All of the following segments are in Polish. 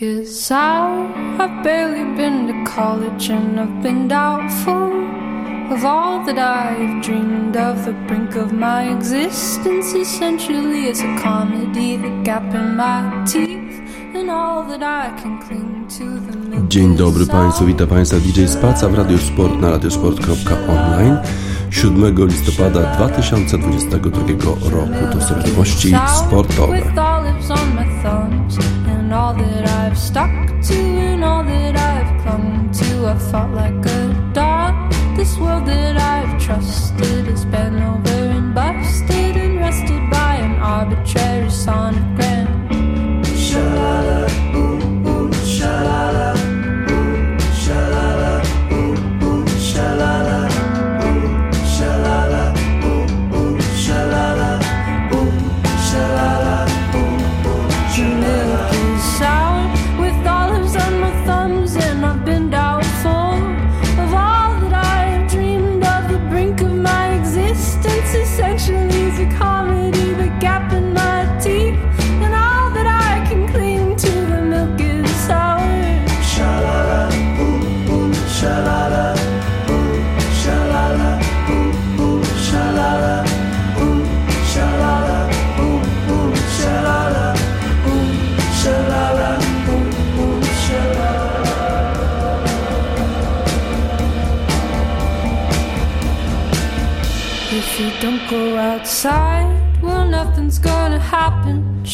I've barely been to college and I've been doubtful of all that I've dreamed of. The brink of my existence essentially is a comedy, the gap in my teeth, and all that I can cling to. The milk Dzień dobry Państwu, witam Państwa DJ Spaca w Radio Sport na radiosport.online 7 listopada 2022 roku. To są wiadomości sportowe. Fought like a dog. This world that I've trusted has been over and busted and rested by an arbitrary sonogram.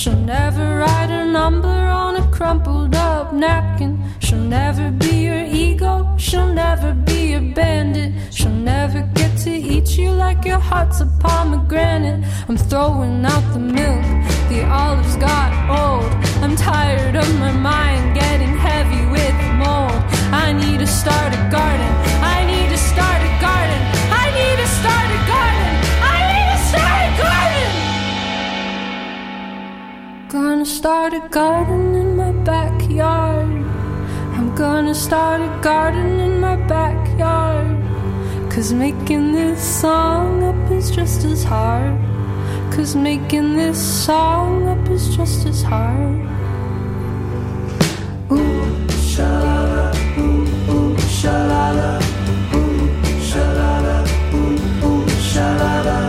She'll never write a number on a crumpled up napkin. She'll never be your ego, she'll never be your bandit. She'll never get to eat you like your heart's a pomegranate. I'm throwing out the start a garden in my backyard. I'm gonna start a garden in my backyard. Cause making this song up is just as hard. Cause making this song up is just as hard. Ooh, shalala, ooh, ooh, shalala, ooh, shalala, ooh, ooh, shalala,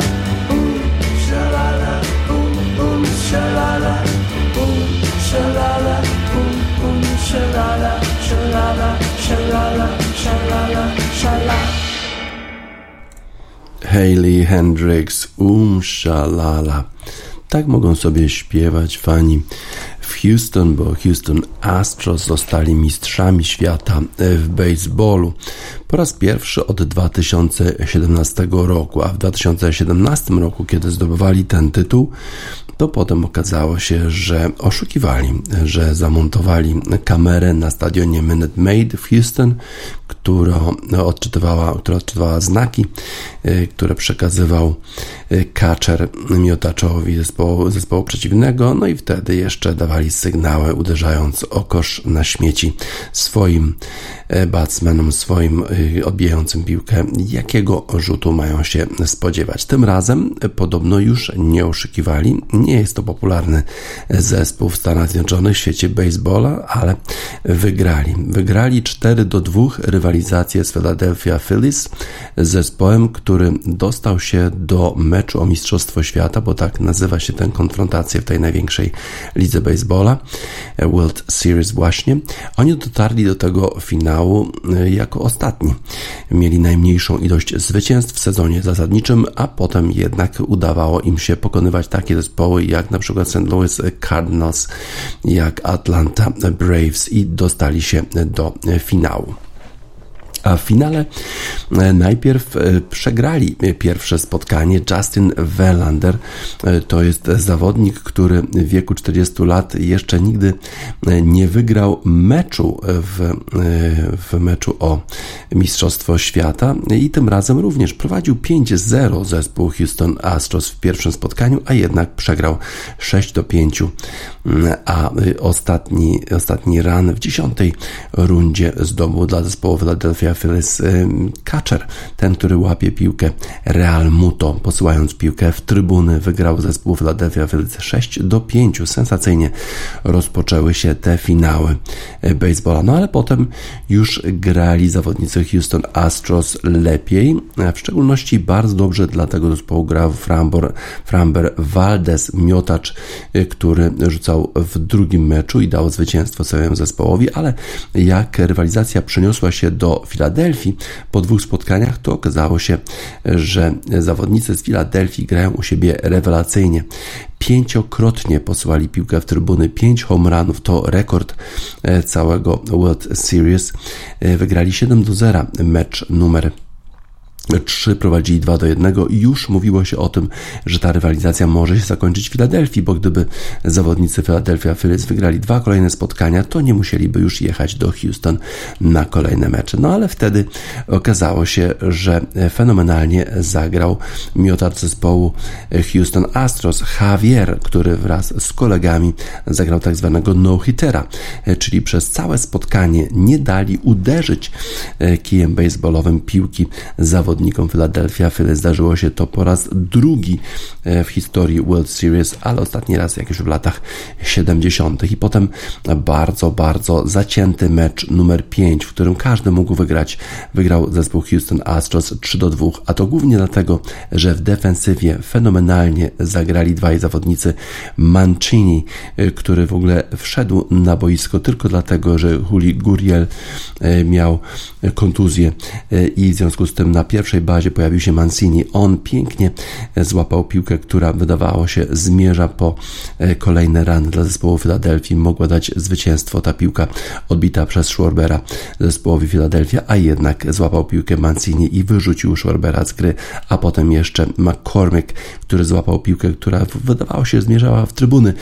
shalala, ooh, ooh, shalala, shalala, shalala, shalala, shalala. Hayley Hendrix, Um Shalala. Tak mogą sobie śpiewać fani w Houston, bo Houston Astros zostali mistrzami świata w baseballu po raz pierwszy od 2017 roku, a w 2017 roku, kiedy zdobywali ten tytuł, to potem okazało się, że oszukiwali, że zamontowali kamerę na stadionie Minute Maid w Houston, która odczytywała, która odczytywała znaki, y, które przekazywał y, catcher miotaczowi zespołu, zespołu przeciwnego, no i wtedy jeszcze dawali sygnały, uderzając o kosz na śmieci swoim y, batsmenom, swoim odbijającym piłkę, jakiego rzutu mają się spodziewać. Tym razem podobno już nie oszukiwali. Nie jest to popularny zespół w Stanach Zjednoczonych w świecie baseballa, ale wygrali. Wygrali 4 do 2 rywalizację z Philadelphia Phillies zespołem, który dostał się do meczu o Mistrzostwo Świata, bo tak nazywa się tę konfrontację w tej największej lidze baseballa, World Series właśnie. Oni dotarli do tego finału y, jako ostatni. Mieli najmniejszą ilość zwycięstw w sezonie zasadniczym, a potem jednak udawało im się pokonywać takie zespoły jak na przykład St. Louis Cardinals, jak Atlanta Braves i dostali się do finału. A w finale e, najpierw e, przegrali pierwsze spotkanie. Justin Verlander e, to jest zawodnik, który w wieku 40 lat jeszcze nigdy nie wygrał meczu w, w meczu o Mistrzostwo Świata i tym razem również prowadził 5-0 zespół Houston Astros w pierwszym spotkaniu, a jednak przegrał 6 do 5, a ostatni, ostatni run w dziesiątej rundzie zdobył dla zespołu Philadelphia Phyllis Catcher, ten, który łapie piłkę Real Muto, posyłając piłkę w trybuny, wygrał zespół Philadelphia Phillies 6 do 5. Sensacyjnie rozpoczęły się te finały baseballa. No ale potem już grali zawodnicy Houston Astros lepiej, w szczególności bardzo dobrze dla tego zespołu grał Framber, Framber Valdez, miotacz, który rzucał w drugim meczu i dał zwycięstwo swojemu zespołowi, ale jak rywalizacja przeniosła się do Filadelfii. Po dwóch spotkaniach, to okazało się, że zawodnicy z Filadelfii grają u siebie rewelacyjnie. Pięciokrotnie posłali piłkę w trybuny, pięć home runów to rekord e, całego World Series. E, wygrali 7 do 0 mecz numer 3 prowadzili 2 do 1 i już mówiło się o tym, że ta rywalizacja może się zakończyć w Filadelfii, bo gdyby zawodnicy Philadelphia Phillies wygrali dwa kolejne spotkania, to nie musieliby już jechać do Houston na kolejne mecze. No ale wtedy okazało się, że fenomenalnie zagrał miotacz zespołu Houston Astros, Javier, który wraz z kolegami zagrał tak zwanego no-hittera, czyli przez całe spotkanie nie dali uderzyć kijem baseballowym piłki zawodników zawodnikom Philadelphia Phillies. Zdarzyło się to po raz drugi e, w historii World Series, ale ostatni raz jak już w latach 70. I potem bardzo, bardzo zacięty mecz numer 5, w którym każdy mógł wygrać. Wygrał zespół Houston Astros 3 do 2, a to głównie dlatego, że w defensywie fenomenalnie zagrali dwaj zawodnicy Mancini, e, który w ogóle wszedł na boisko tylko dlatego, że Juli Guriel e, miał kontuzję i w związku z tym na pierwszym pierwszej bazie pojawił się Mancini. On pięknie złapał piłkę, która wydawało się zmierza po e, kolejne rany dla zespołu Filadelfii. Mogła dać zwycięstwo ta piłka odbita przez Schwarbera zespołowi Filadelfia, a jednak złapał piłkę Mancini i wyrzucił Schwarbera z gry, a potem jeszcze McCormick, który złapał piłkę, która wydawało się zmierzała w trybuny,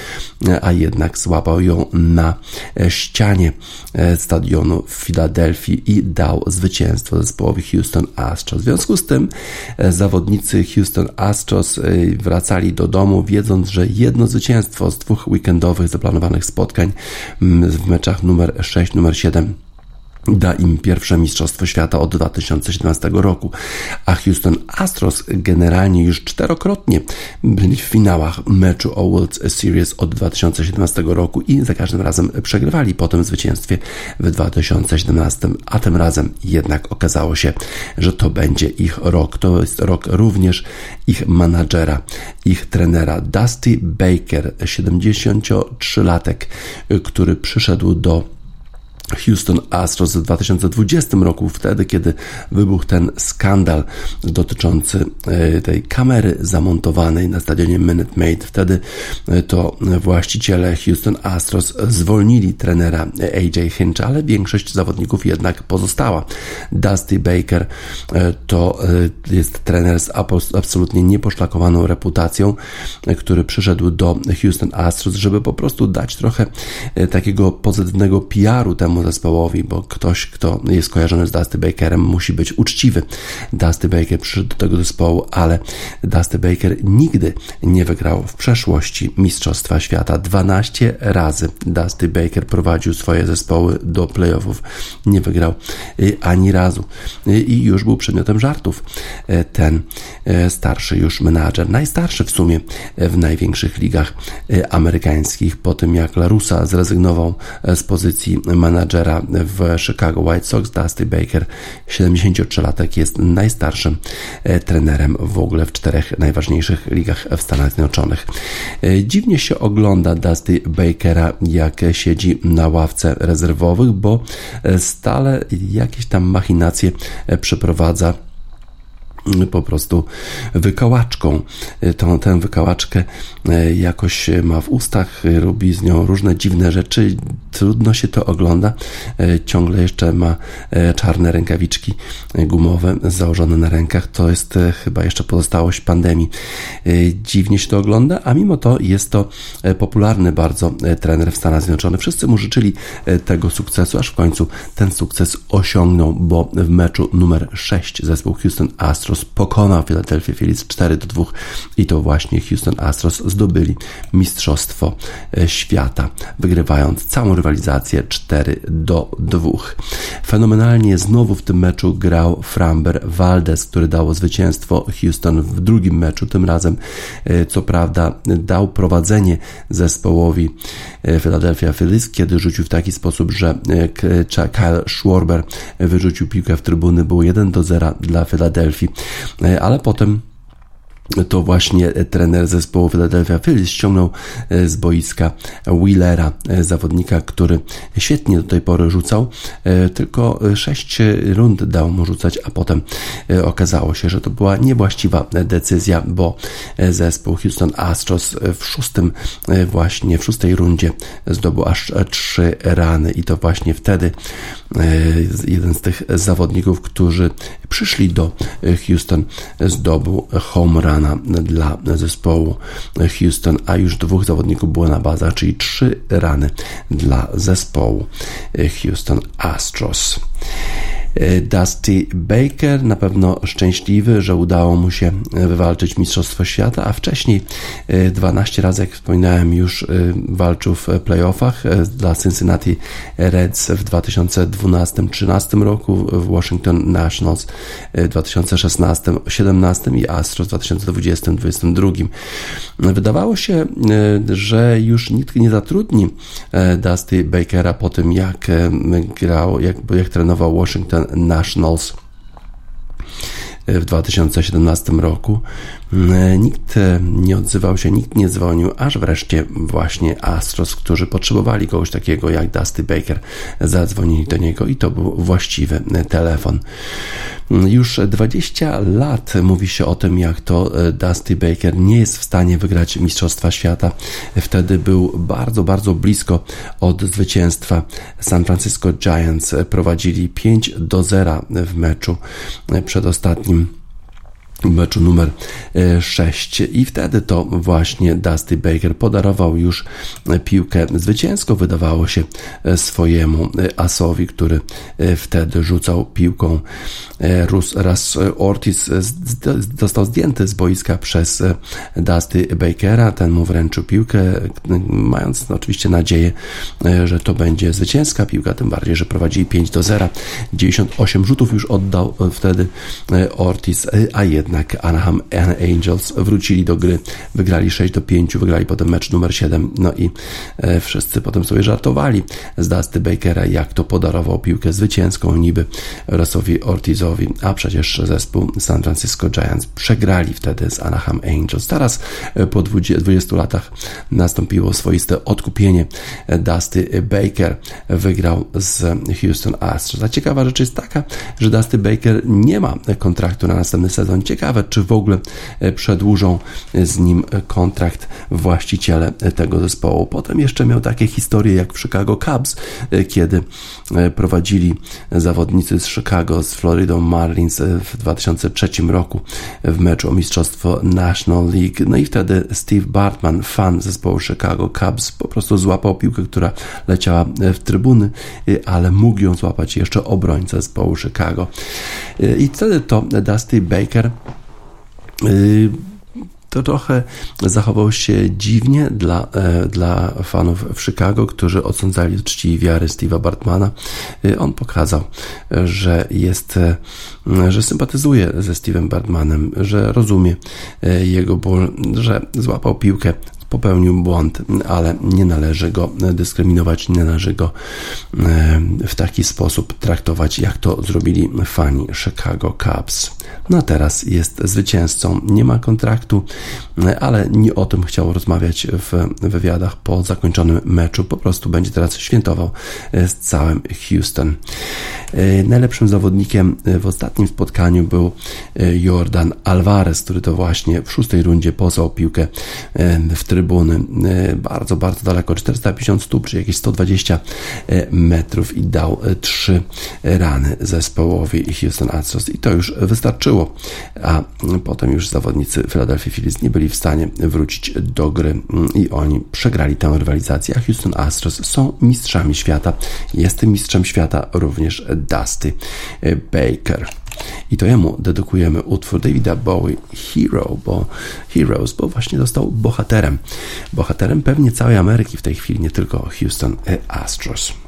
a jednak złapał ją na e, ścianie e, stadionu w Filadelfii i dał zwycięstwo zespołowi Houston Astros związku z tym e, zawodnicy Houston Astros e, wracali do domu, wiedząc, że jedno zwycięstwo z dwóch weekendowych zaplanowanych spotkań w meczach numer 6, numer 7 da im pierwsze Mistrzostwo Świata od 2017 roku, a Houston Astros generalnie już czterokrotnie byli w finałach meczu o World Series od 2017 roku i za każdym razem przegrywali po tym zwycięstwie w 2017, a tym razem jednak okazało się, że to będzie ich rok. To jest rok również ich menadżera, ich trenera Dusty Baker, 73-latek, który przyszedł do Houston Astros w 2020 roku, wtedy kiedy wybuchł ten skandal dotyczący e, tej kamery zamontowanej na stadionie Minute Maid. Wtedy e, to właściciele Houston Astros zwolnili trenera AJ Hinch, ale większość zawodników jednak pozostała. Dusty Baker e, to jest trener z absolutnie nieposzlakowaną reputacją, który przyszedł do Houston Astros, żeby po prostu dać trochę takiego pozytywnego PR-u temu zespołowi, bo ktoś, kto jest kojarzony z Dusty Bakerem, musi być uczciwy. Dusty Baker przyszedł do tego zespołu, ale Dusty Baker nigdy nie wygrał w przeszłości Mistrzostwa Świata. 12 razy Dusty Baker prowadził swoje zespoły do playoffów. Nie wygrał y, ani razu y, i już był przedmiotem żartów. Y, ten starszy już menadżer, najstarszy w sumie w największych ligach amerykańskich, po tym jak Larusa zrezygnował z pozycji menadżera w Chicago White Sox, Dusty Baker, 73-latek, jest najstarszym e, trenerem w ogóle w czterech najważniejszych ligach w Stanach Zjednoczonych. E, dziwnie się ogląda Dusty Bakera, jak siedzi na ławce rezerwowych, bo e, stale jakieś tam machinacje przeprowadza po prostu wykałaczką. Tą, tę wykałaczkę e, jakoś ma w ustach, robi z nią różne dziwne rzeczy. Trudno się to ogląda. E, ciągle jeszcze ma e, czarne rękawiczki gumowe założone na rękach. To jest chyba jeszcze pozostałość pandemii. Dziwnie się to ogląda, a mimo to jest to popularny bardzo trener w Stanach Zjednoczonych. Wszyscy mu życzyli tego sukcesu, aż w końcu ten sukces osiągnął, bo w meczu numer 6 zespół Houston Astros Astros pokonał Philadelphia Phillies 4 do 2 i to właśnie Houston Astros zdobyli Mistrzostwo e, Świata, wygrywając całą rywalizację 4 do 2. Fenomenalnie znowu w tym meczu grał Framber Valdez, który dało zwycięstwo Houston w drugim meczu. Tym razem, e, co prawda, dał prowadzenie zespołowi e, Philadelphia Phillies, kiedy rzucił w taki sposób, że Kyle Schwarber wyrzucił piłkę w trybuny. Było 1 do 0 dla Philadelphia, ale potem to właśnie trener zespołu Philadelphia Phillies ściągnął e, z boiska Wheelera, e, zawodnika, który świetnie do tej pory rzucał, e, tylko sześć rund dał mu rzucać, a potem okazało się, że to była niewłaściwa decyzja, bo zespół Houston Astros w szóstym właśnie, w szóstej rundzie zdobył aż trzy rany i to właśnie wtedy jeden z tych zawodników, którzy przyszli do Houston zdobył home run rana dla zespołu Houston, a już dwóch zawodników było na bazach, czyli trzy rany dla zespołu Houston Astros. E, Dusty Baker na pewno szczęśliwy, że udało mu się wywalczyć Mistrzostwo Świata, a wcześniej 12 e, razy, jak wspominałem, już e, walczył w playoffach dla Cincinnati Reds w 2012-13 roku, w Washington Nationals w 2016-17 i Astros w 2020-2022. Wydawało się, że już nikt nie zatrudni Dusty Bakera po tym, jak grał, jak, jak trenował Washington Nationals w 2017 roku. Nikt nie odzywał się, nikt nie dzwonił, aż wreszcie właśnie Astros, którzy potrzebowali kogoś takiego jak Dusty Baker, zadzwonili do niego i to był właściwy telefon. Już 20 lat mówi się o tym, jak to e, Dusty Baker nie jest w stanie wygrać Mistrzostwa Świata. Wtedy był bardzo, bardzo blisko od zwycięstwa. San Francisco Giants prowadzili 5 do 0 w meczu przedostatnim meczu numer 6 e, i wtedy to właśnie Dusty Baker podarował już piłkę zwycięsko wydawało się e, swojemu e, asowi, który wtedy rzucał piłką raz Ortiz został zdjęty z boiska przez Dusty Bakera, ten mu wręczył piłkę mając oczywiście nadzieję, że to będzie zwycięska piłka, tym bardziej, że prowadzili 5 do 0 98 rzutów już oddał wtedy Ortiz, a jednak jednak Anaheim Angels wrócili do gry, wygrali 6 do 5, wygrali potem mecz numer 7, no i e, wszyscy potem sobie żartowali z Dusty Bakera, jak to podarował piłkę zwycięską niby Rossowi Ortizowi, a przecież zespół San Francisco Giants przegrali wtedy z Anaheim Angels. Teraz e, po 20, 20 latach nastąpiło swoiste odkupienie. Dusty Baker wygrał z Houston Astros. A ciekawa rzecz jest taka, że Dusty Baker nie ma kontraktu na następny sezon. Ciekawe Ciekawe, czy w ogóle e, przedłużą e, z nim e, kontrakt właściciele tego zespołu. Potem jeszcze miał takie historie jak w Chicago Cubs, kiedy prowadzili zawodnicy z Chicago z Florida Marlins w 2003 roku w meczu o mistrzostwo National League. No i wtedy Steve Bartman, fan zespołu Chicago Cubs, po prostu złapał piłkę, która leciała w trybuny, ale mógł ją złapać jeszcze obrońca zespołu Chicago. I wtedy to Dusty Baker to trochę zachował się dziwnie dla, e, dla fanów w Chicago, którzy odsądzali czci i wiary Steve'a Bartmana. Y, on pokazał, że jest, e, że sympatyzuje ze Steve'em Bartmanem, że rozumie e, jego ból, że złapał piłkę popełnił błąd, ale nie należy go dyskryminować, nie należy go e, w taki sposób traktować, jak to zrobili fani Chicago Cubs. No teraz jest zwycięzcą, nie ma kontraktu, e, ale nie o tym chciał rozmawiać w wywiadach po zakończonym meczu. Po prostu będzie teraz świętował e, z całym Houston. Najlepszym zawodnikiem w ostatnim spotkaniu był Jordan Alvarez, który to właśnie w szóstej rundzie posłał piłkę w tryb trybuny. E, bardzo, bardzo daleko, 450 stóp, czy jakieś 120 e, metrów i dał e, trzy rany zespołowi Houston Astros i to już wystarczyło, a potem już zawodnicy Philadelphia Phillies nie byli w stanie wrócić do gry mm, i oni przegrali tę rywalizację, a Houston Astros są mistrzami świata. Jest mistrzem świata również Dusty Baker. I to jemu dedykujemy utwór Davida Bowie Hero, bo Heroes, bo właśnie został bohaterem. Bohaterem pewnie całej Ameryki w tej chwili, nie tylko Houston Astros.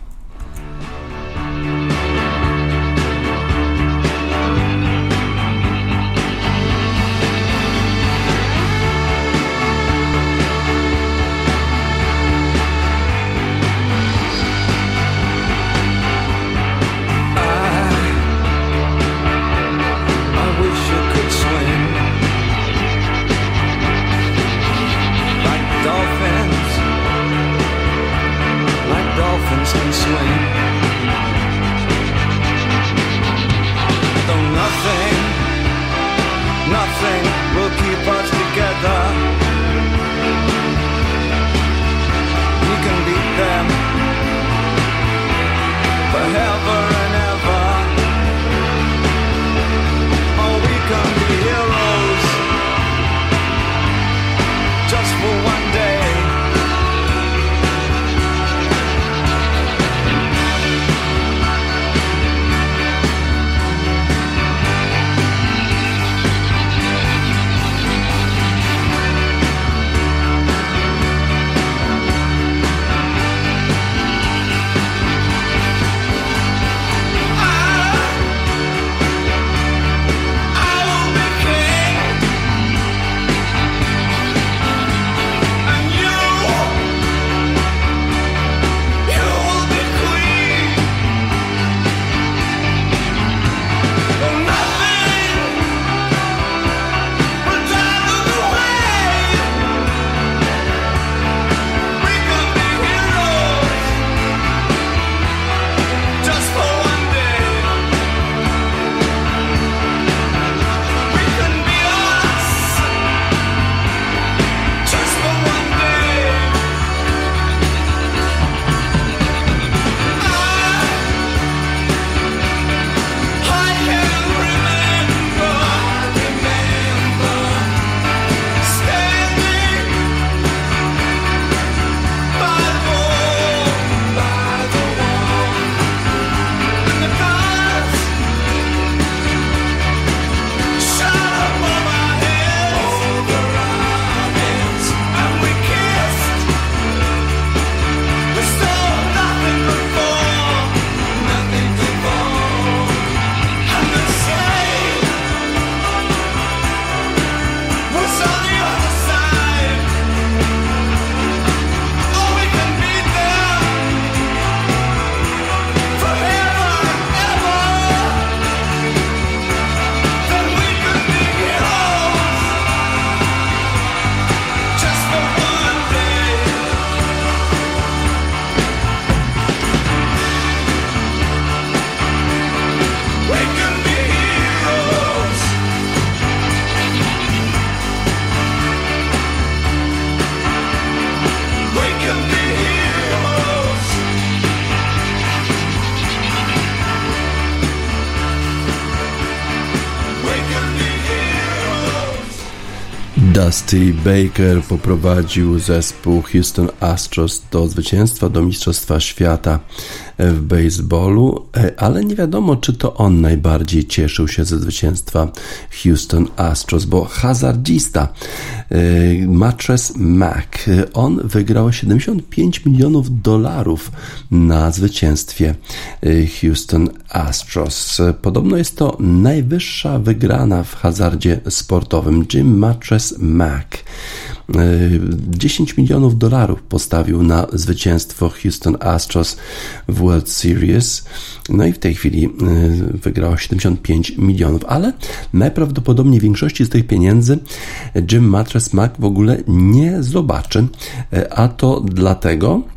Dusty Baker poprowadził zespół Houston Astros do zwycięstwa, do Mistrzostwa Świata w baseballu, e, ale nie wiadomo, czy to on najbardziej cieszył się ze zwycięstwa Houston Astros, bo hazardzista e, Mattress Mac, on wygrał 75 milionów dolarów na zwycięstwie e, Houston Astros. Podobno jest to najwyższa wygrana w hazardzie sportowym. Jim Mattress Mac 10 milionów dolarów postawił na zwycięstwo Houston Astros w World Series. No i w tej chwili y, wygrał 75 milionów, ale najprawdopodobniej większości z tych pieniędzy Jim Mattress Mac w ogóle nie zobaczy, y, a to dlatego,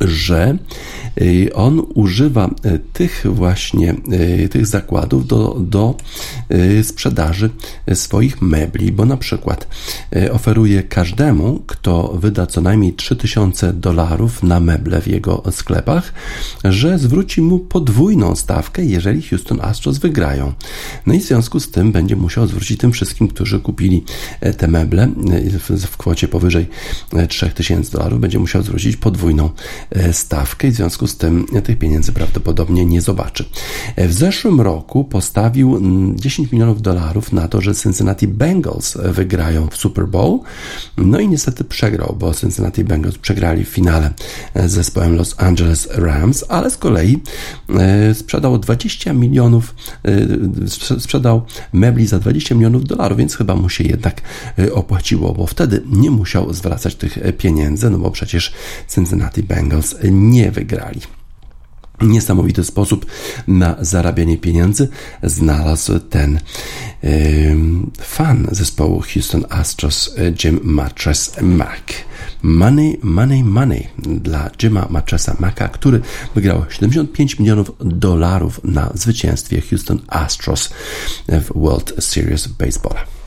że y, on używa y, tych właśnie y, tych zakładów do, do sprzedaży swoich mebli, bo na przykład oferuje każdemu, kto wyda co najmniej 3000 dolarów na meble w jego sklepach, że zwróci mu podwójną stawkę, jeżeli Houston Astros wygrają. No i w związku z tym będzie musiał zwrócić tym wszystkim, którzy kupili te meble w kwocie powyżej 3000 dolarów, będzie musiał zwrócić podwójną stawkę i w związku z tym tych pieniędzy prawdopodobnie nie zobaczy. W zeszłym roku postawił 10 milionów dolarów na to, że Cincinnati Bengals wygrają w Super Bowl. No i niestety przegrał, bo Cincinnati Bengals przegrali w finale z zespołem Los Angeles Rams, ale z kolei sprzedał 20 milionów, sprzedał mebli za 20 milionów dolarów, więc chyba mu się jednak opłaciło, bo wtedy nie musiał zwracać tych pieniędzy, no bo przecież Cincinnati Bengals nie wygrali. Niesamowity sposób na zarabianie pieniędzy znalazł ten yy, fan zespołu Houston Astros Jim Mattress Mac. Money, money, money dla Jima Mattressa Maca, który wygrał 75 milionów dolarów na zwycięstwie Houston Astros w World Series Baseball.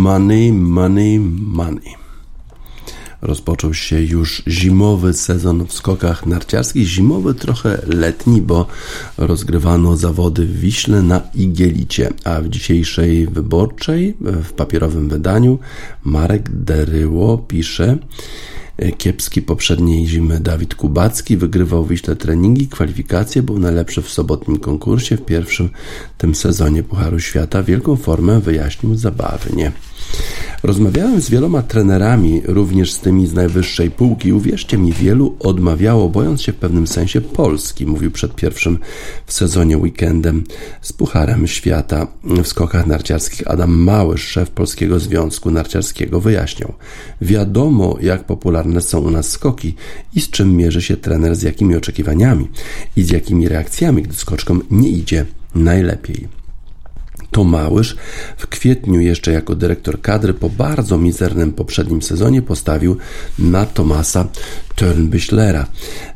Money, money, money. Rozpoczął się już zimowy sezon w skokach narciarskich. Zimowy, trochę letni, bo rozgrywano zawody w Wiśle na Igielicie. A w dzisiejszej wyborczej, w papierowym wydaniu, Marek Deryło pisze kiepski poprzedniej zimy Dawid Kubacki wygrywał wyśle treningi, kwalifikacje, był najlepszy w sobotnim konkursie w pierwszym tym sezonie Pucharu Świata. Wielką formę wyjaśnił zabawnie. Rozmawiałem z wieloma trenerami, również z tymi z najwyższej półki. Uwierzcie mi, wielu odmawiało, bojąc się w pewnym sensie Polski, mówił przed pierwszym w sezonie weekendem z Pucharem Świata w skokach narciarskich. Adam Mały, szef Polskiego Związku Narciarskiego, wyjaśniał. Wiadomo, jak popularne są u nas skoki i z czym mierzy się trener, z jakimi oczekiwaniami i z jakimi reakcjami, gdy skoczkom nie idzie najlepiej. To Małysz w kwietniu jeszcze jako dyrektor kadry po bardzo mizernym poprzednim sezonie postawił na Tomasa Turnbüchlera,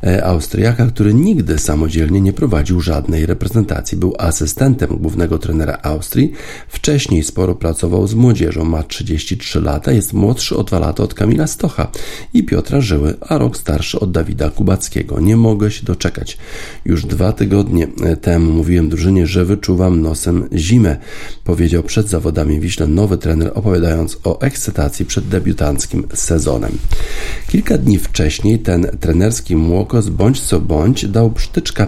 e, Austriaka, który nigdy samodzielnie nie prowadził żadnej reprezentacji. Był asystentem głównego trenera Austrii. Wcześniej sporo pracował z młodzieżą. Ma 33 lata, jest młodszy o 2 lata od Kamila Stocha i Piotra Żyły, a rok starszy od Dawida Kubackiego. Nie mogę się doczekać. Już dwa tygodnie e, temu mówiłem drużynie, że wyczuwam nosem zimę powiedział przed zawodami Wiśle nowy trener, opowiadając o ekscytacji przed debiutanckim sezonem. Kilka dni wcześniej ten trenerski młokos bądź co bądź dał przytyczka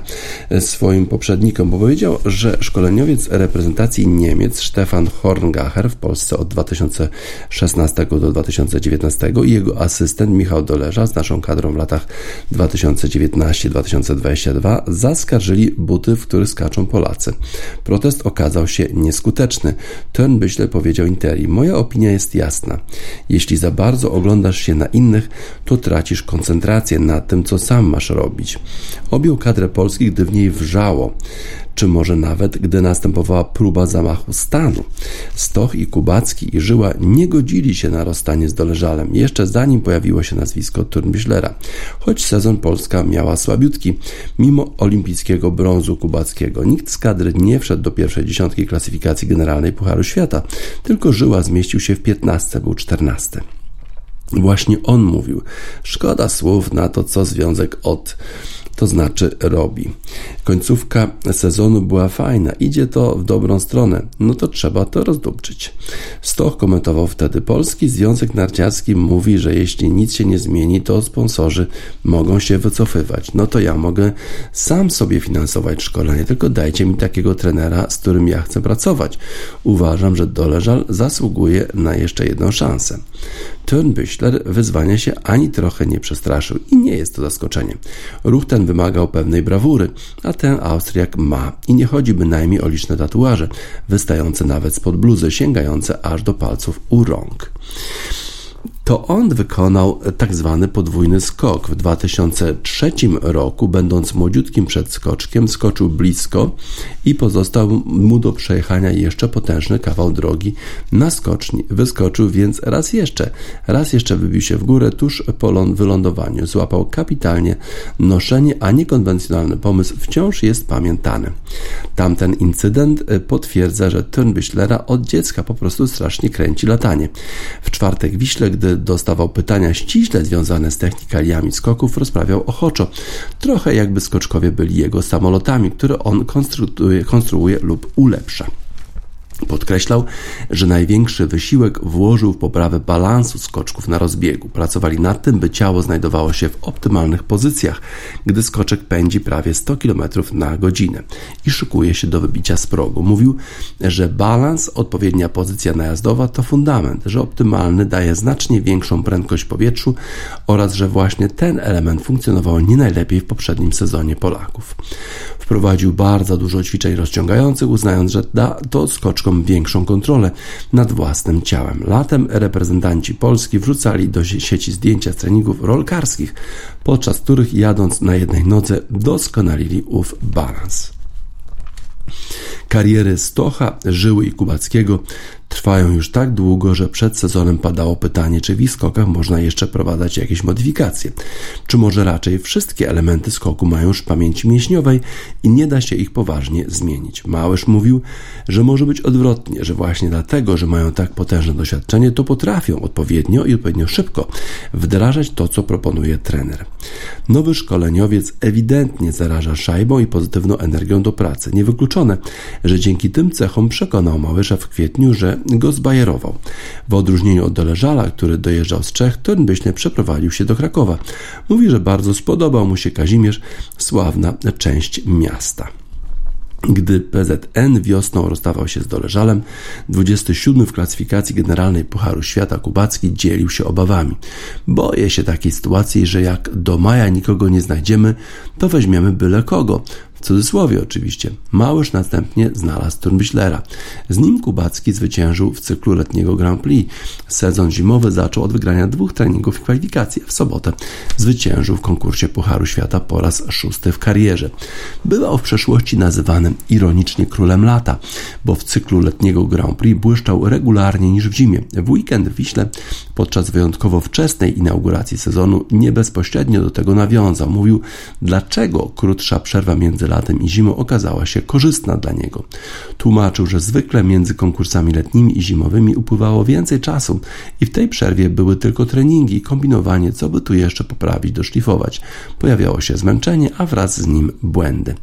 swoim poprzednikom, bo powiedział, że szkoleniowiec reprezentacji Niemiec Stefan Horngacher w Polsce od 2016 do 2019 i jego asystent Michał Doleża z naszą kadrą w latach 2019-2022 zaskarżyli buty, w których skaczą Polacy. Protest okazał się nieskuteczny. Turnbull powiedział Interi: Moja opinia jest jasna. Jeśli za bardzo oglądasz się na innych, to tracisz koncentrację na tym, co sam masz robić. Objął kadrę Polski, gdy w niej wrzało czy może nawet gdy następowała próba zamachu stanu. Stoch i Kubacki i Żyła nie godzili się na rozstanie z Doleżalem, jeszcze zanim pojawiło się nazwisko Turnbüchlera. Choć sezon Polska miała słabiutki, mimo olimpijskiego brązu kubackiego. Nikt z kadry nie wszedł do pierwszej dziesiątki klasyfikacji generalnej Pucharu Świata, tylko Żyła zmieścił się w 15, był 14. Właśnie on mówił: Szkoda słów na to, co związek od to znaczy robi. Końcówka sezonu była fajna, idzie to w dobrą stronę, no to trzeba to rozdupczyć. Stoch komentował wtedy, Polski Związek Narciarski mówi, że jeśli nic się nie zmieni, to sponsorzy mogą się wycofywać. No to ja mogę sam sobie finansować szkolenie, tylko dajcie mi takiego trenera, z którym ja chcę pracować. Uważam, że Doleżal zasługuje na jeszcze jedną szansę. Turnbüchler wyzwania się ani trochę nie przestraszył i nie jest to zaskoczenie. Ruch ten wymagał pewnej brawury, a ten Austriak ma. I nie chodzi bynajmniej o liczne tatuaże, wystające nawet spod bluzy, sięgające aż do palców u rąk to on wykonał tak zwany podwójny skok. W 2003 roku, będąc młodziutkim przedskoczkiem, skoczył blisko i pozostał mu do przejechania jeszcze potężny kawał drogi na skoczni. Wyskoczył więc raz jeszcze, raz jeszcze wybił się w górę tuż po wylądowaniu. Złapał kapitalnie noszenie, a niekonwencjonalny pomysł wciąż jest pamiętany. Tamten incydent potwierdza, że Turnbüchlera od dziecka po prostu strasznie kręci latanie. W czwartek Wiśle, gdy dostawał pytania ściśle związane z technikaliami skoków, rozprawiał ochoczo. Trochę jakby skoczkowie byli jego samolotami, które on konstruuje, konstruuje lub ulepsza. Podkreślał, że największy wysiłek włożył w poprawę balansu skoczków na rozbiegu. Pracowali nad tym, by ciało znajdowało się w optymalnych pozycjach, gdy skoczek pędzi prawie 100 km na godzinę i szykuje się do wybicia z progu. Mówił, że balans, odpowiednia pozycja najazdowa to fundament, że optymalny daje znacznie większą prędkość powietrzu oraz że właśnie ten element funkcjonował nie najlepiej w poprzednim sezonie Polaków. Wprowadził bardzo dużo ćwiczeń rozciągających, uznając, że da to skoczkom większą kontrolę nad własnym ciałem. Latem reprezentanci Polski wrzucali do sieci zdjęcia treningów rolkarskich, podczas których jadąc na jednej nodze doskonalili ów balans. Kariery Stocha, Żyły i Kubackiego trwają już tak długo, że przed sezonem padało pytanie, czy w skokach można jeszcze prowadzać jakieś modyfikacje, czy może raczej wszystkie elementy skoku mają już pamięci mięśniowej i nie da się ich poważnie zmienić. Małysz mówił, że może być odwrotnie, że właśnie dlatego, że mają tak potężne doświadczenie, to potrafią odpowiednio i odpowiednio szybko wdrażać to, co proponuje trener. Nowy szkoleniowiec ewidentnie zaraża szajbą i pozytywną energią do pracy. Niewykluczone, że dzięki tym cechom przekonał Małysza w kwietniu, że go zbajerował. W odróżnieniu od Doleżala, który dojeżdżał z Czech, Turnbyśle przeprowadził się do Krakowa. Mówi, że bardzo spodobał mu się Kazimierz, sławna część miasta. Gdy PZN wiosną rozstawał się z Doleżalem, 27 w klasyfikacji generalnej Pucharu Świata Kubacki dzielił się obawami. Boję się takiej sytuacji, że jak do maja nikogo nie znajdziemy, to weźmiemy byle kogo. W cudzysłowie oczywiście. Małysz następnie znalazł Turnbichlera. Z nim Kubacki zwyciężył w cyklu letniego Grand Prix. Sezon zimowy zaczął od wygrania dwóch treningów i kwalifikacji. W sobotę zwyciężył w konkursie Pucharu Świata po raz szósty w karierze. Bywał w przeszłości nazywany ironicznie królem lata, bo w cyklu letniego Grand Prix błyszczał regularnie niż w zimie. W weekend w Wiśle podczas wyjątkowo wczesnej inauguracji sezonu nie bezpośrednio do tego nawiązał. Mówił, dlaczego krótsza przerwa między latem i zimą okazała się korzystna dla niego. Tłumaczył, że zwykle między konkursami letnimi i zimowymi upływało więcej czasu i w tej przerwie były tylko treningi i kombinowanie, co by tu jeszcze poprawić, doszlifować. Pojawiało się zmęczenie, a wraz z nim błędy.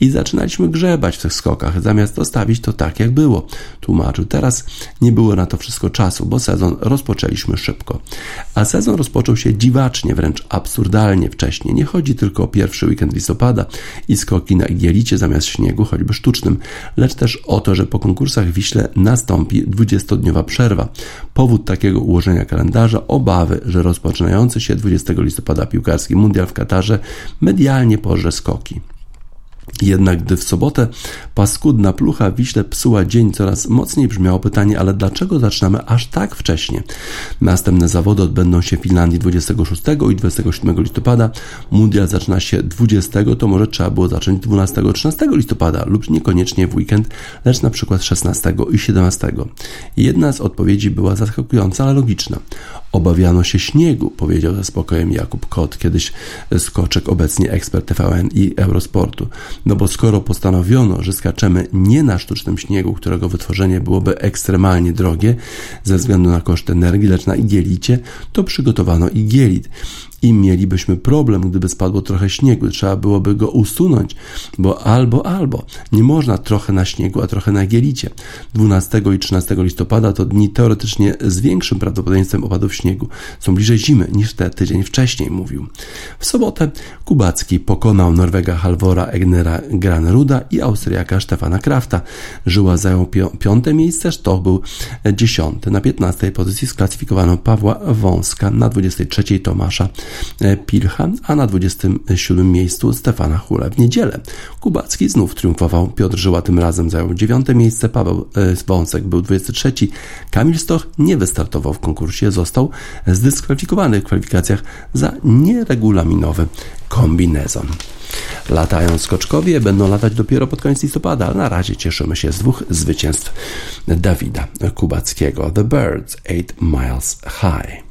I zaczynaliśmy grzebać w tych skokach, zamiast zostawić to tak, jak było. Tłumaczył, teraz nie było na to wszystko czasu, bo sezon rozpoczęliśmy szybko. A sezon rozpoczął się dziwacznie, wręcz absurdalnie wcześnie. Nie chodzi tylko o pierwszy weekend listopada i skoki na igielicie zamiast śniegu, choćby sztucznym, lecz też o to, że po konkursach w Wiśle nastąpi 20-dniowa przerwa. Powód takiego ułożenia kalendarza obawy, że rozpoczynający się 20 listopada piłkarski mundial w Katarze medialnie porze skoki. Jednak gdy w sobotę paskudna plucha Wiśle psuła dzień, coraz mocniej brzmiało pytanie, ale dlaczego zaczynamy aż tak wcześnie? Następne zawody odbędą się w Finlandii 26 i 27 listopada. Mundial zaczyna się 20, to może trzeba było zacząć 12-13 listopada lub niekoniecznie w weekend, lecz na przykład 16 i 17. Jedna z odpowiedzi była zaskakująca, ale logiczna. Obawiano się śniegu, powiedział ze spokojem Jakub Kot, kiedyś skoczek, obecnie ekspert TVN i Eurosportu. No bo skoro postanowiono, że skaczemy nie na sztucznym śniegu, którego wytworzenie byłoby ekstremalnie drogie ze względu na koszt energii, lecz na igielicie, to przygotowano igielit i mielibyśmy problem, gdyby spadło trochę śniegu. Trzeba byłoby go usunąć, bo albo, albo. Nie można trochę na śniegu, a trochę na gielicie. 12 i 13 listopada to dni teoretycznie z większym prawdopodobieństwem opadów śniegu. Są bliżej zimy niż te tydzień wcześniej, mówił. W sobotę Kubacki pokonał Norwega Halvora Egnera Graneruda i Austriaka Stefana Krafta. Żyła zajął piąte miejsce, Sztoch był dziesiąty. Na 15 pozycji sklasyfikowano Pawła Wąska, na 23 Tomasza Pilcha, a na 27 miejscu Stefana Hule. W niedzielę Kubacki znów triumfował. Piotr Żyła tym razem zajął dziewiąte miejsce, Paweł e, Wąsek był 23. Kamil Stoch nie wystartował w konkursie, został zdyskwalifikowany w kwalifikacjach za nieregulaminowy kombinezon. Latają skoczkowie, będą latać dopiero pod koniec listopada, ale na razie cieszymy się z dwóch zwycięstw Dawida Kubackiego. The Birds 8 Miles High.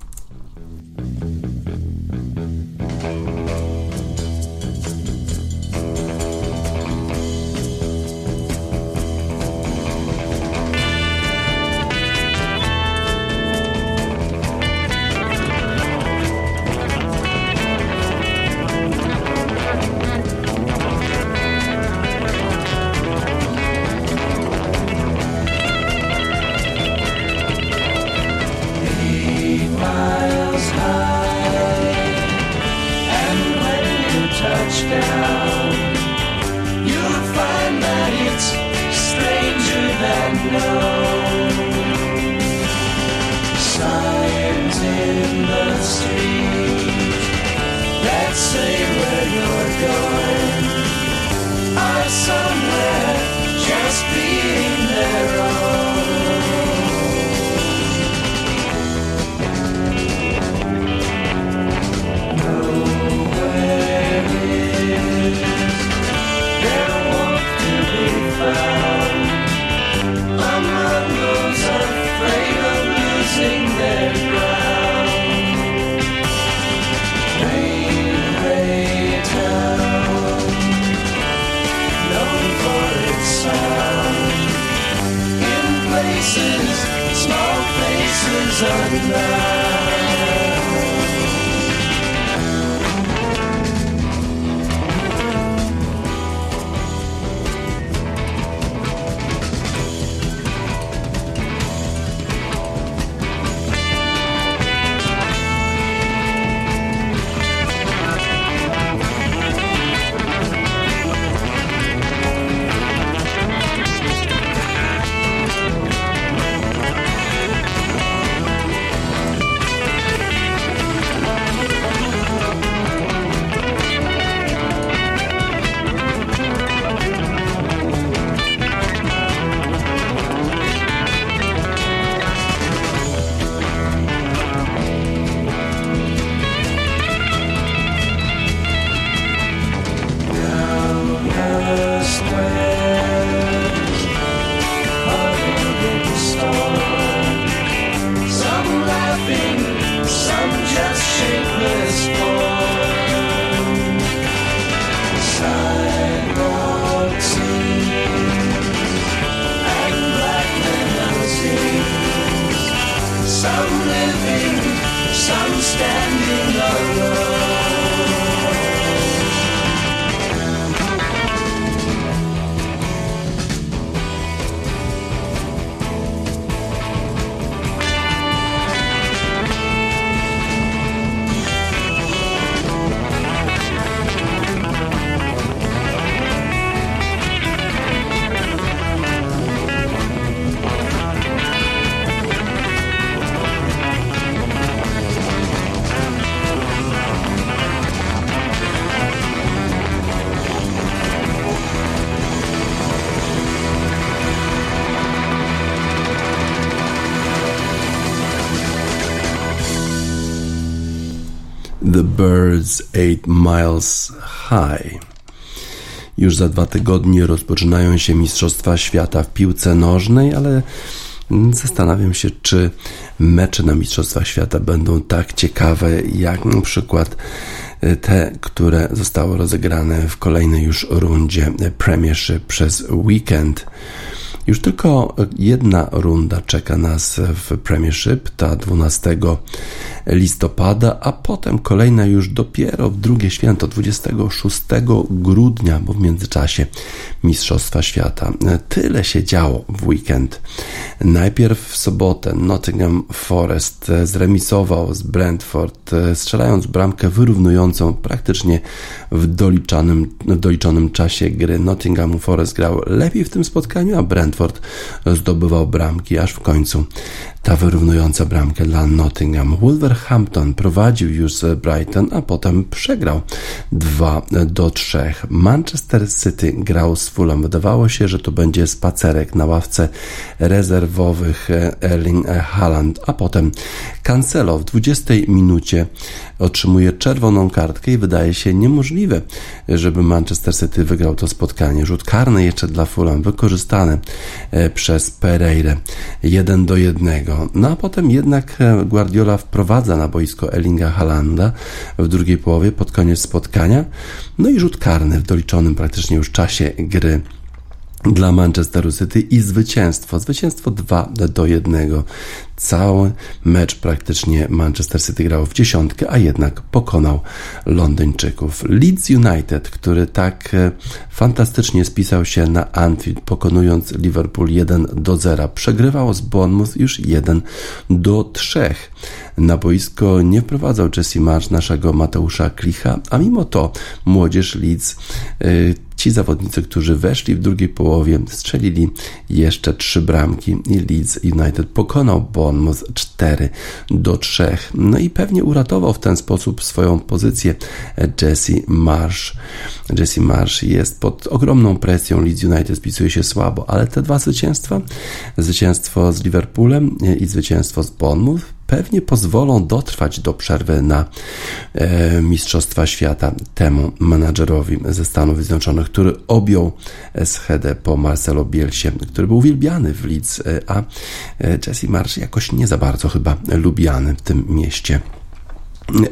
Miles High. Już za dwa tygodnie rozpoczynają się Mistrzostwa Świata w piłce nożnej, ale zastanawiam się, czy mecze na Mistrzostwach Świata będą tak ciekawe, jak na przykład te, które zostały rozegrane w kolejnej już rundzie Premiership przez weekend. Już tylko jedna runda czeka nas w Premiership, ta 12 listopada, a potem kolejna już dopiero w drugie święto, 26 grudnia, bo w międzyczasie Mistrzostwa Świata. Tyle się działo w weekend. Najpierw w sobotę Nottingham Forest zremisował z Brentford, strzelając bramkę wyrównującą praktycznie w doliczonym, w doliczonym czasie gry. Nottingham Forest grał lepiej w tym spotkaniu, a Brentford zdobywał bramki, aż w końcu ta wyrównująca bramkę dla Nottingham. Wolverhampton prowadził już Brighton, a potem przegrał 2 do 3. Manchester City grał z Fulham. Wydawało się, że to będzie spacerek na ławce rezerwowych Erling Haaland, a potem Cancelo w 20 minucie otrzymuje czerwoną kartkę i wydaje się niemożliwe, żeby Manchester City wygrał to spotkanie. Rzut karny jeszcze dla Fulham wykorzystany e, przez Pereira 1 do 1. No a potem jednak e, Guardiola wprowadza na boisko Ellinga Halanda w drugiej połowie pod koniec spotkania. No i rzut karny w doliczonym praktycznie już czasie gry dla Manchesteru City i zwycięstwo. Zwycięstwo 2 do 1. Cały mecz praktycznie Manchester City grał w dziesiątkę, a jednak pokonał Londyńczyków. Leeds United, który tak e, fantastycznie spisał się na Anfield, pokonując Liverpool 1 do 0, przegrywał z Bournemouth już 1 do 3. Na boisko nie wprowadzał Jesse Marsz naszego Mateusza Klicha, a mimo to młodzież Leeds yy, ci zawodnicy, którzy weszli w drugiej połowie, strzelili jeszcze trzy bramki i Leeds United pokonał Bournemouth 4 do 3. No i pewnie uratował w ten sposób swoją pozycję Jesse Marsh. Jesse Marsh jest pod ogromną presją, Leeds United spisuje się słabo, ale te dwa zwycięstwa, zwycięstwo z Liverpoolem i zwycięstwo z Bournemouth pewnie pozwolą dotrwać do przerwy na e, Mistrzostwa Świata temu menadżerowi ze Stanów Zjednoczonych, który objął schedę po Marcelo Bielsie, który był uwielbiany w Leeds, e, a e, Jesse Marsh jakoś nie za bardzo chyba lubiany w tym mieście.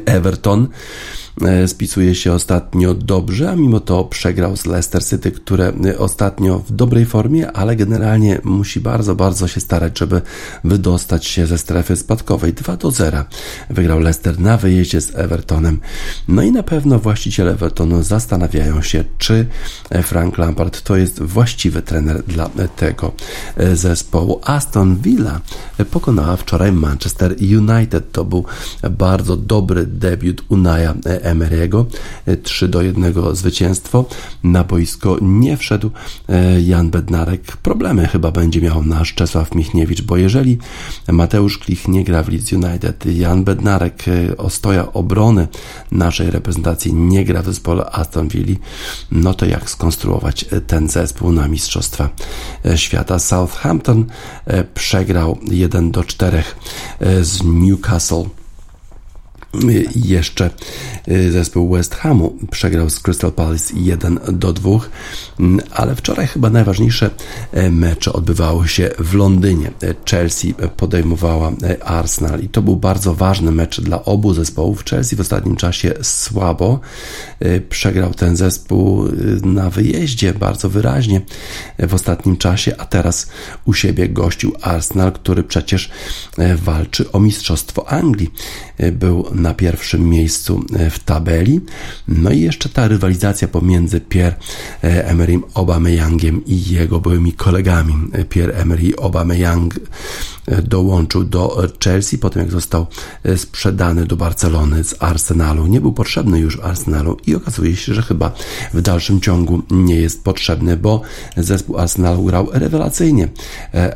Everton E, spisuje się ostatnio dobrze, a mimo to przegrał z Leicester City, które e, ostatnio w dobrej formie, ale generalnie musi bardzo, bardzo się starać, żeby wydostać się ze strefy spadkowej. 2 do 0 wygrał Leicester na wyjeździe z Evertonem. No i na pewno właściciele Evertonu zastanawiają się, czy e, Frank Lampard to jest właściwy trener dla tego zespołu. Aston Villa pokonała wczoraj Manchester United. To był bardzo dobry debiut Unaya Emery'ego. 3 do 1 zwycięstwo. Na boisko nie wszedł e, Jan Bednarek. Problemy chyba będzie miał nasz Czesław Michniewicz, bo jeżeli Mateusz Klich nie gra w Leeds United, Jan Bednarek, e, ostoja obrony naszej reprezentacji, nie gra w zespole Aston Villa, no to jak skonstruować ten zespół na Mistrzostwa e, Świata? Southampton przegrał 1 do 4 z Newcastle jeszcze y, zespół West Hamu przegrał z Crystal Palace 1 do 2, mm, ale wczoraj chyba najważniejsze e, mecze odbywały się w Londynie. E, Chelsea podejmowała e, Arsenal i to był bardzo ważny mecz dla obu zespołów. Chelsea w ostatnim czasie słabo przegrał ten zespół na wyjeździe bardzo wyraźnie w ostatnim czasie, a teraz u siebie gościł Arsenal, który przecież walczy o mistrzostwo Anglii. Był na pierwszym miejscu e, w tabeli. No i jeszcze ta rywalizacja pomiędzy Pierre e, Emerym Aubameyangiem i jego byłymi kolegami. E, Pierre Emery Aubameyang dołączył do Chelsea, potem jak został sprzedany do Barcelony z Arsenalu. Nie był potrzebny już Arsenalu i okazuje się, że chyba w dalszym ciągu nie jest potrzebny, bo zespół Arsenalu grał rewelacyjnie.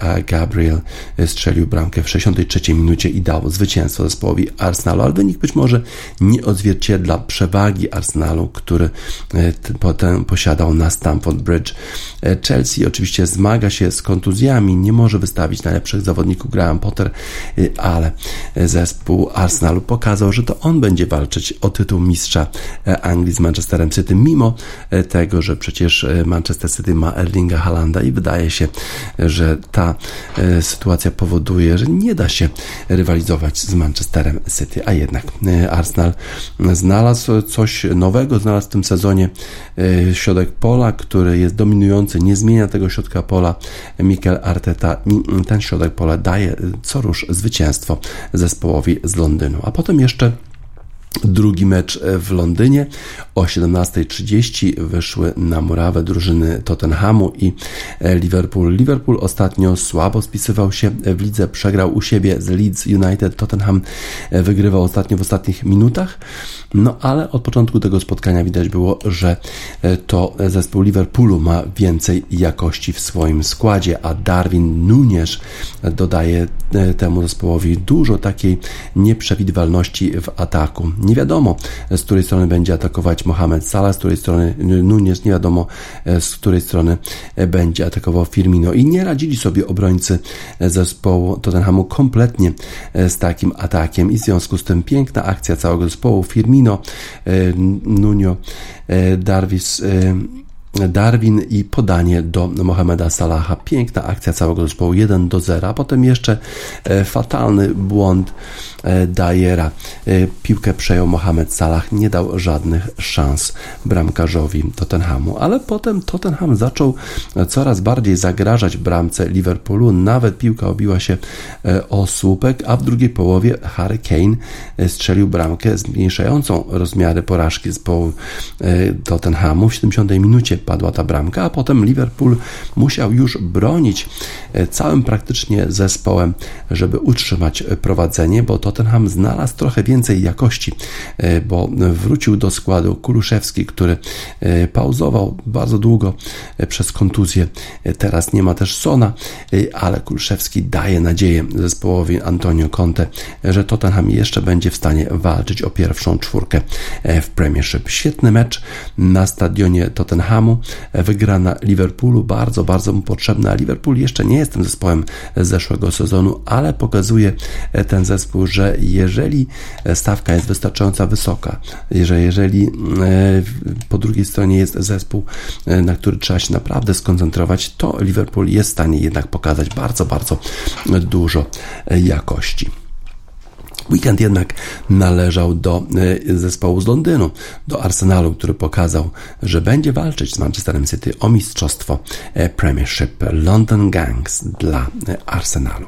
A Gabriel strzelił bramkę w 63 minucie i dał zwycięstwo zespołowi Arsenalu, ale wynik być może nie odzwierciedla przewagi Arsenalu, który e, potem posiadał na Stamford Bridge. E, Chelsea oczywiście zmaga się z kontuzjami, nie może wystawić najlepszych zawodników wyniku Graham Potter, ale zespół Arsenalu pokazał, że to on będzie walczyć o tytuł mistrza Anglii z Manchesterem City, mimo tego, że przecież Manchester City ma Erlinga Halanda i wydaje się, że ta sytuacja powoduje, że nie da się rywalizować z Manchesterem City, a jednak Arsenal znalazł coś nowego, znalazł w tym sezonie środek pola, który jest dominujący, nie zmienia tego środka pola. Mikel Arteta ten środek pola daje co rusz zwycięstwo zespołowi z Londynu. A potem jeszcze Drugi mecz w Londynie o 17.30 wyszły na murawę drużyny Tottenhamu i Liverpool. Liverpool ostatnio słabo spisywał się w lidze, przegrał u siebie z Leeds United. Tottenham wygrywał ostatnio w ostatnich minutach. No ale od początku tego spotkania widać było, że e, to zespół Liverpoolu ma więcej jakości w swoim składzie, a Darwin Nunes dodaje e, temu zespołowi dużo takiej nieprzewidywalności w ataku. Nie wiadomo, z której strony będzie atakować Mohamed Salah, z której strony Nunes, nie wiadomo, e, z której strony będzie atakował Firmino. I nie radzili sobie obrońcy zespołu Tottenhamu kompletnie z takim atakiem. I w związku z tym piękna akcja całego zespołu. Firmino Nuno, Darvis eh, Darwin i podanie do Mohameda Salaha. Piękna akcja całego zespołu 1 do 0. A potem jeszcze e, fatalny błąd e, Dajera. E, piłkę przejął Mohamed Salah, nie dał żadnych szans bramkarzowi Tottenhamu, ale potem Tottenham zaczął coraz bardziej zagrażać bramce Liverpoolu. Nawet piłka obiła się o słupek, a w drugiej połowie Harry Kane strzelił bramkę zmniejszającą rozmiary porażki zespołu Tottenhamu w 70 minucie padła ta bramka, a potem Liverpool musiał już bronić e, całym praktycznie zespołem, żeby utrzymać prowadzenie, bo Tottenham znalazł trochę więcej jakości, e, bo wrócił do składu Kuluszewski, który e, pauzował bardzo długo przez kontuzję. Teraz nie ma też Sona, ale Kuluszewski daje nadzieję zespołowi Antonio Conte, że Tottenham jeszcze będzie w stanie walczyć o pierwszą czwórkę w Premiership. Świetny mecz na stadionie Tottenhamu. Wygrana Liverpoolu bardzo, bardzo mu potrzebna. Liverpool jeszcze nie jest tym zespołem z zeszłego sezonu, ale pokazuje ten zespół, że jeżeli stawka jest wystarczająco wysoka, że jeżeli e, po drugiej stronie jest zespół, e, na który trzeba się naprawdę skoncentrować, to Liverpool jest w stanie jednak pokazać bardzo, bardzo dużo jakości. Weekend jednak należał do e, zespołu z Londynu, do Arsenalu, który pokazał, że będzie walczyć z Manchesterem City o mistrzostwo e, Premiership London Gangs dla e, Arsenalu.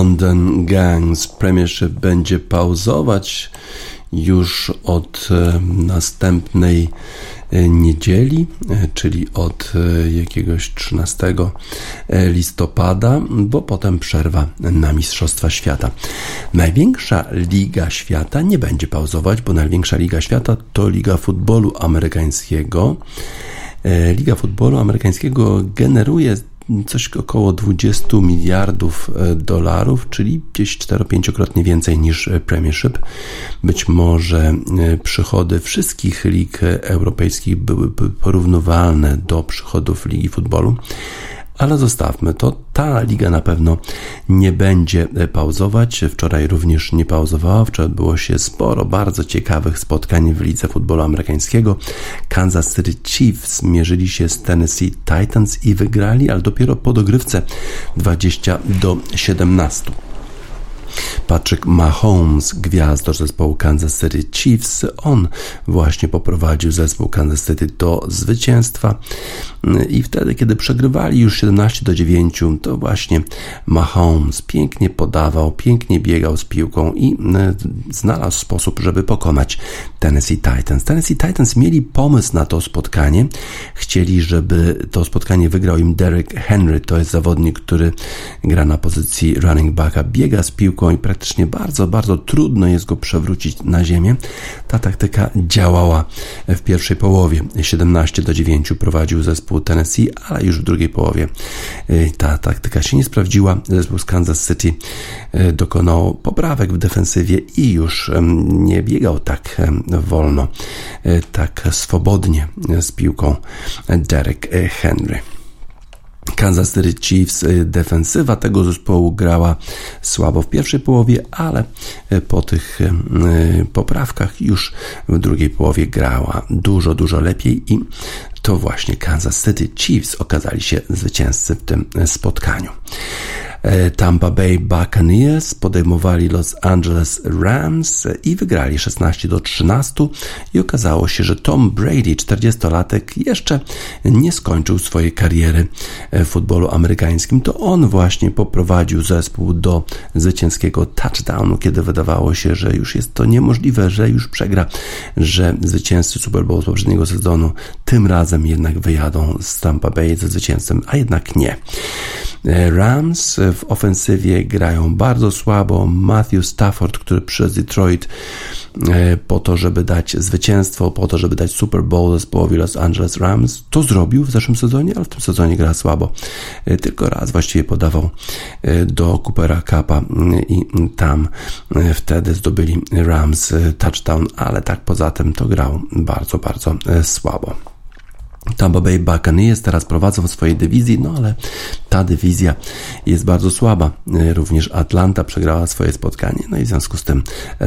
London Gangs Premiership będzie pauzować już od e, następnej e, niedzieli, e, czyli od jakiegoś 13 listopada, bo potem przerwa na Mistrzostwa Świata. Największa liga świata nie będzie pauzować, bo największa liga świata to Liga Futbolu Amerykańskiego. Liga Futbolu Amerykańskiego generuje coś około 20 miliardów e, dolarów, czyli gdzieś 4-5krotnie więcej niż e, Premiership. Być może e, przychody wszystkich lig europejskich byłyby porównywalne do przychodów Ligi Futbolu ale zostawmy to. Ta liga na pewno nie będzie pauzować. Wczoraj również nie pauzowała. Wczoraj odbyło się sporo bardzo ciekawych spotkań w lidze futbolu amerykańskiego. Kansas City Chiefs mierzyli się z Tennessee Titans i wygrali, ale dopiero po dogrywce 20 do 17. Patrick Mahomes, gwiazdor zespołu Kansas City Chiefs, on właśnie poprowadził zespół Kansas City do zwycięstwa i wtedy, kiedy przegrywali już 17 do 9, to właśnie Mahomes pięknie podawał, pięknie biegał z piłką i e, znalazł sposób, żeby pokonać Tennessee Titans. Tennessee Titans mieli pomysł na to spotkanie. Chcieli, żeby to spotkanie wygrał im Derek Henry. To jest zawodnik, który gra na pozycji running backa, biega z piłką i praktycznie bardzo, bardzo trudno jest go przewrócić na ziemię. Ta taktyka działała w pierwszej połowie. 17 do 9 prowadził zespół Tennessee, ale już w drugiej połowie y, ta taktyka się nie sprawdziła. Zespół z Kansas City y, dokonał poprawek w defensywie i już nie biegał tak wolno, y, tak swobodnie z piłką Derek Henry. Kansas City Chiefs y, defensywa tego zespołu grała słabo w pierwszej połowie, ale y, po tych y, poprawkach już w drugiej połowie grała dużo, dużo lepiej i to właśnie Kansas City Chiefs okazali się zwycięzcy w tym spotkaniu. E, Tampa Bay Buccaneers podejmowali Los Angeles Rams i wygrali 16 do 13 i okazało się, że Tom Brady, 40-latek, jeszcze nie skończył swojej kariery w futbolu amerykańskim. To on właśnie poprowadził zespół do zwycięskiego touchdownu, kiedy wydawało się, że już jest to niemożliwe, że już przegra, że zwycięzcy Super Bowl z poprzedniego sezonu tym razem jednak wyjadą z Tampa Bay ze zwycięstwem, a jednak nie. E, Rams w ofensywie grają bardzo słabo. Matthew Stafford, który przez Detroit e, po to, żeby dać zwycięstwo, po to, żeby dać Super Bowl zespołowi Los Angeles Rams, to zrobił w zeszłym sezonie, ale w tym sezonie gra słabo. E, tylko raz właściwie podawał do Coopera Cupa i tam wtedy zdobyli Rams touchdown, ale tak poza tym to grał bardzo, bardzo słabo. Tampa Bay Buccaneers teraz prowadzą w swojej dywizji, no ale ta dywizja jest bardzo słaba. Również Atlanta przegrała swoje spotkanie, no i w związku z tym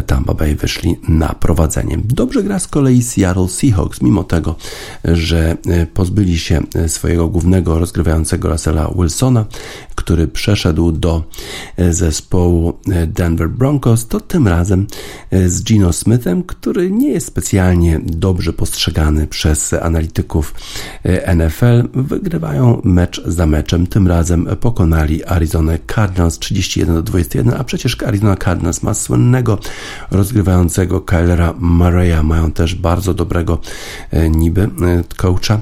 Tampa Bay wyszli na prowadzenie. Dobrze gra z kolei Seattle Seahawks, mimo tego, że pozbyli się swojego głównego rozgrywającego Russella Wilsona, który przeszedł do zespołu Denver Broncos, to tym razem z Gino Smithem, który nie jest specjalnie dobrze postrzegany przez analityków NFL wygrywają mecz za meczem. Tym razem pokonali Arizona Cardinals 31 do 21, a przecież Arizona Cardinals ma słynnego rozgrywającego Kylera Murray'a. Mają też bardzo dobrego e, niby e, coacha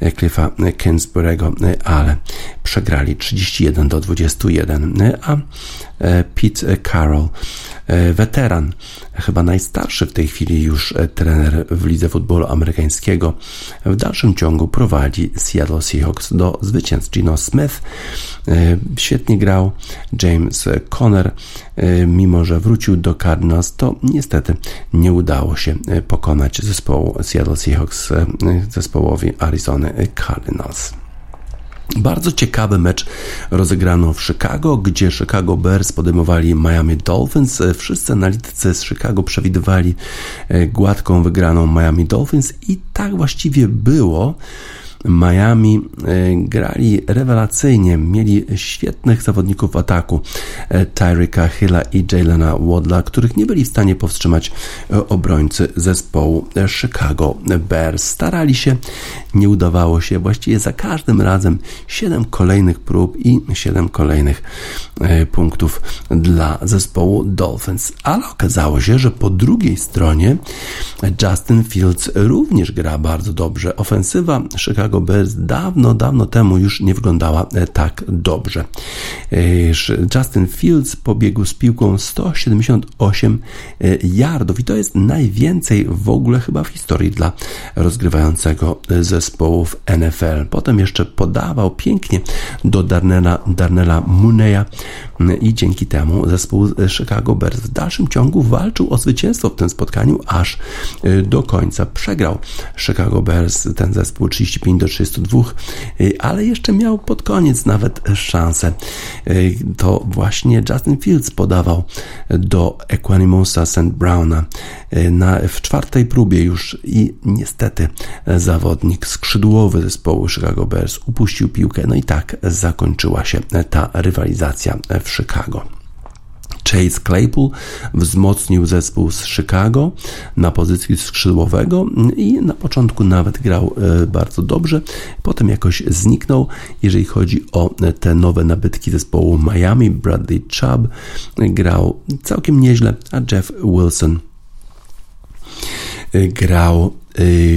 e, Cliffa Kingsbury'ego, ale przegrali 31 do 21, a Pete Carroll E, weteran, chyba najstarszy w tej chwili już e, trener w lidze futbolu amerykańskiego, w dalszym ciągu prowadzi Seattle Seahawks do zwycięstw. Gino Smith e, świetnie grał, James Conner, mimo że wrócił do Cardinals, to niestety nie udało się pokonać zespołu Seattle Seahawks zespołowi Arizona Cardinals. Bardzo ciekawy mecz rozegrano w Chicago, gdzie Chicago Bears podejmowali Miami Dolphins. Wszyscy analitycy z Chicago przewidywali e, gładką wygraną Miami Dolphins i tak właściwie było. Miami e, grali rewelacyjnie, mieli świetnych zawodników ataku Tyryka Hilla i Jalena Wadla, których nie byli w stanie powstrzymać obrońcy zespołu Chicago Bears. Starali się, nie udawało się, właściwie za każdym razem 7 kolejnych prób i 7 kolejnych punktów dla zespołu Dolphins, ale okazało się, że po drugiej stronie Justin Fields również gra bardzo dobrze. Ofensywa Chicago Bears dawno, dawno temu już nie wyglądała e, tak dobrze. E, Justin Fields pobiegł z piłką 178 e, yardów i to jest najwięcej w ogóle chyba w historii dla rozgrywającego zespołów NFL. Potem jeszcze podawał pięknie do Darnella, Darnella Muneya i dzięki temu zespół Chicago Bears w dalszym ciągu walczył o zwycięstwo w tym spotkaniu aż y, do końca. Przegrał Chicago Bears ten zespół 35 do 32, y, ale jeszcze miał pod koniec nawet szansę. Y, to właśnie Justin Fields podawał do Equanimusa St. Browna na, w czwartej próbie już i niestety zawodnik skrzydłowy zespołu Chicago Bears upuścił piłkę, no i tak zakończyła się ta rywalizacja w Chicago. Chase Claypool wzmocnił zespół z Chicago na pozycji skrzydłowego i na początku nawet grał e, bardzo dobrze, potem jakoś zniknął. Jeżeli chodzi o te nowe nabytki zespołu Miami, Bradley Chubb grał całkiem nieźle, a Jeff Wilson e, grał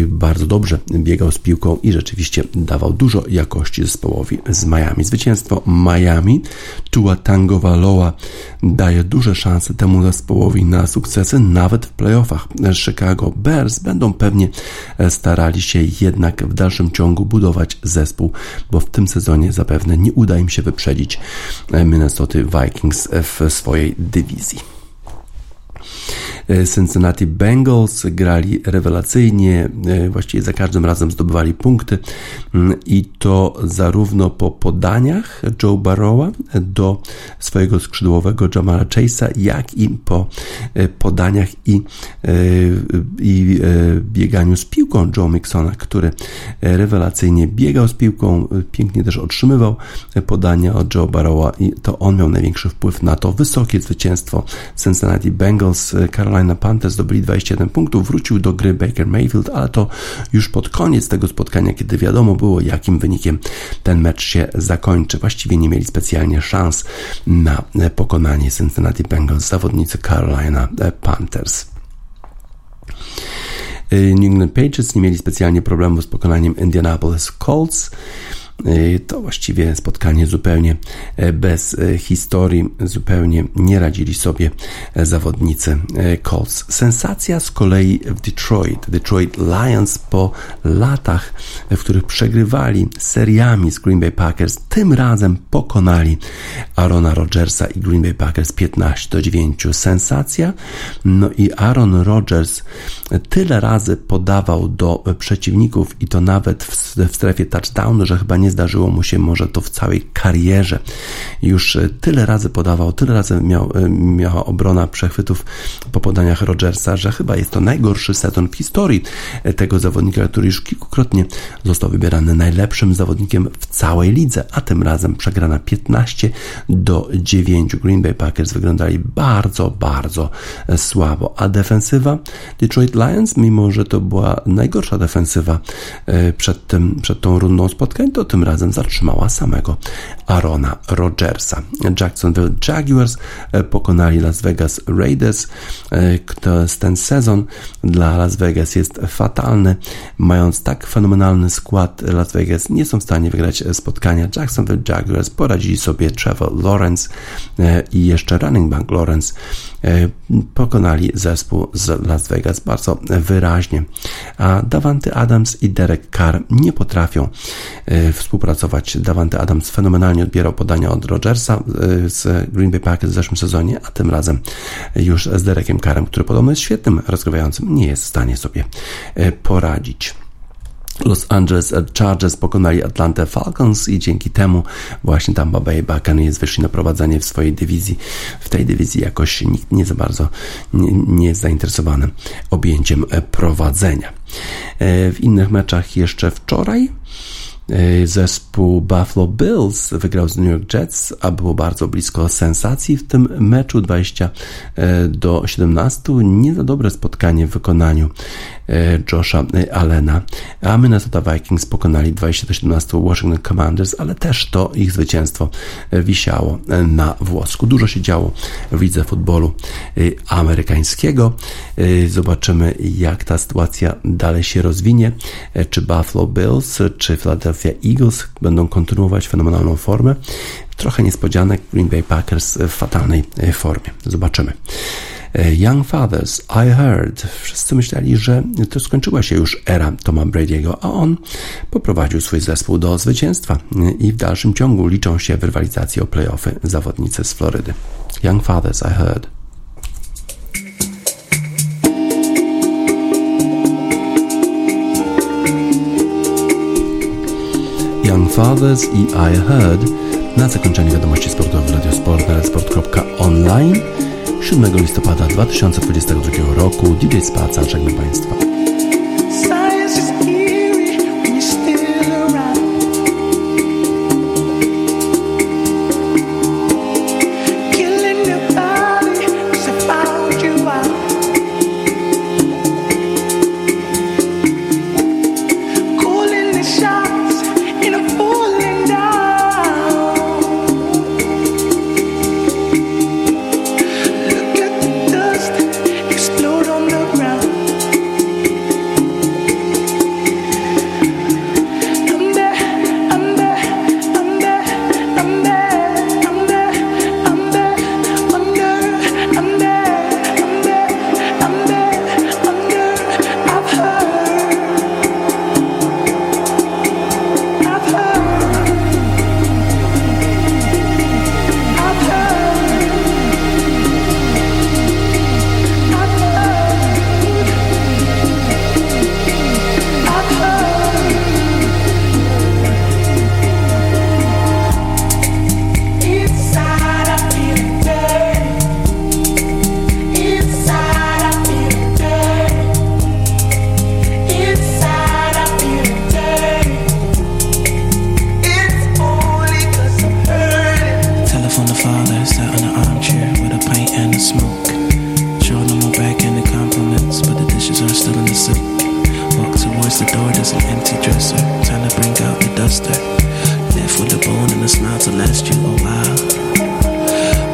bardzo dobrze biegał z piłką i rzeczywiście dawał dużo jakości zespołowi z Miami. Zwycięstwo Miami, Tua Tagovailoa daje duże szanse temu zespołowi na sukcesy nawet w playoffach. Chicago Bears będą pewnie starali się jednak w dalszym ciągu budować zespół, bo w tym sezonie zapewne nie uda im się wyprzedzić Minnesota Vikings w swojej dywizji. E, Cincinnati Bengals grali rewelacyjnie, e, właściwie za każdym razem zdobywali punkty mm, i to zarówno po podaniach Joe Barrowa do swojego skrzydłowego Jamala Chase'a, jak i po e, podaniach i, i bieganiu z piłką Joe Mixona, który rewelacyjnie biegał z piłką, pięknie też otrzymywał podania od Joe Barrowa i to on miał największy wpływ na to wysokie zwycięstwo Cincinnati Bengals. Carolina Carolina Panthers zdobyli 21 punktów, wrócił do gry Baker Mayfield, ale to już pod koniec tego spotkania, kiedy wiadomo było, jakim wynikiem ten mecz się zakończy. Właściwie nie mieli specjalnie szans na pokonanie Cincinnati Bengals, zawodnicy Carolina Panthers. New England Patriots nie mieli specjalnie problemu z pokonaniem Indianapolis Colts. Y, to właściwie spotkanie zupełnie e, bez e, historii, zupełnie nie radzili sobie e, zawodnicy Colts. Sensacja z kolei w Detroit. Detroit Lions po latach, w których przegrywali seriami z Green Bay Packers, tym razem pokonali Arona Rodgersa i Green Bay Packers 15 do 9. Sensacja. No i Aaron Rodgers tyle razy podawał do przeciwników i to nawet w strefie touchdownu, że chyba nie zdarzyło mu się może to w całej karierze. Już e, tyle razy podawał, tyle razy miał, e, miała obrona przechwytów po podaniach Rogersa, że chyba jest to najgorszy sezon w historii e, tego zawodnika, który już kilkukrotnie został wybierany najlepszym zawodnikiem w całej lidze, a tym razem przegrana 15 do 9. Green Bay Packers wyglądali bardzo, bardzo słabo, a defensywa Detroit Lions, mimo że to była najgorsza defensywa przed, tym, przed tą rundą spotkań, to tym razem zatrzymała samego Arona Rodgersa. Jacksonville Jaguars e, pokonali Las Vegas Raiders. E, ten sezon dla Las Vegas jest fatalny. Mając tak fenomenalny skład, Las Vegas nie są w stanie wygrać spotkania. Jacksonville Jaguars poradzili sobie Trevor Lawrence e, i jeszcze running back Lawrence pokonali zespół z Las Vegas bardzo wyraźnie. A Davante Adams i Derek Carr nie potrafią współpracować. Davante Adams fenomenalnie odbierał podania od Rodgersa y, z Green Bay Packers w zeszłym sezonie, a tym razem już z Derekiem Karem, który podobno jest świetnym rozgrywającym, nie jest w stanie sobie y, poradzić. Los Angeles Chargers pokonali Atlanta Falcons i dzięki temu właśnie Tampa Bay Buccaneers wyszli na prowadzenie w swojej dywizji. W tej dywizji jakoś nikt nie za bardzo nie, nie jest zainteresowany objęciem prowadzenia. W innych meczach jeszcze wczoraj zespół Buffalo Bills wygrał z New York Jets, a było bardzo blisko sensacji w tym meczu 20 e, do 17. Nie za dobre spotkanie w wykonaniu e, Josha Allena, a Minnesota Vikings pokonali 20 do 17 Washington Commanders, ale też to ich zwycięstwo wisiało na włosku. Dużo się działo w lidze futbolu amerykańskiego. Zobaczymy, jak ta sytuacja dalej się rozwinie. Czy Buffalo Bills, czy Philadelphia Eagles będą kontynuować fenomenalną formę. Trochę niespodzianek Green Bay Packers w fatalnej e, formie. Zobaczymy. E, Young Fathers, I Heard. Wszyscy myśleli, że to skończyła się już era Toma Brady'ego, a on poprowadził swój zespół do zwycięstwa i w dalszym ciągu liczą się w rywalizacji o playoffy zawodnicy z Florydy. Young Fathers, I Heard. Young Fathers i I Heard na zakończenie wiadomości sportowych w Radiosport radiosport.online 7 listopada 2022 roku DJ Spaca, żegnam Państwa. Walk towards the door, there's an empty dresser. Time to bring out the duster. Left with a bone and a smile to last you a while.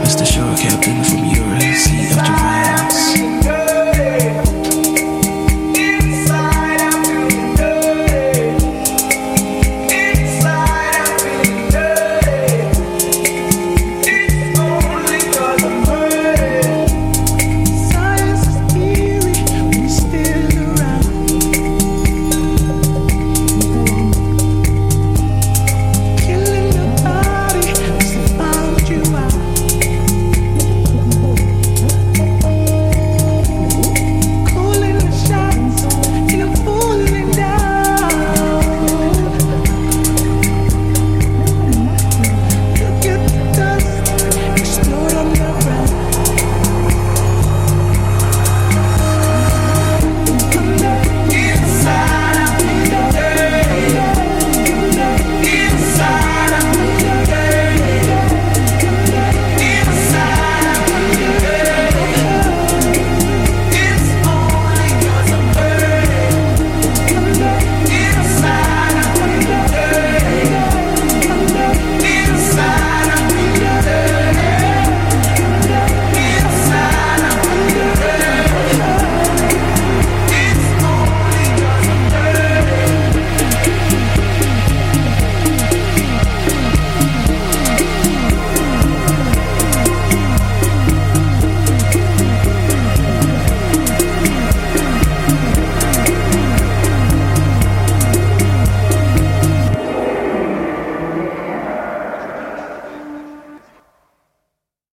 Mr. Shore, captain from Europe, sea of July.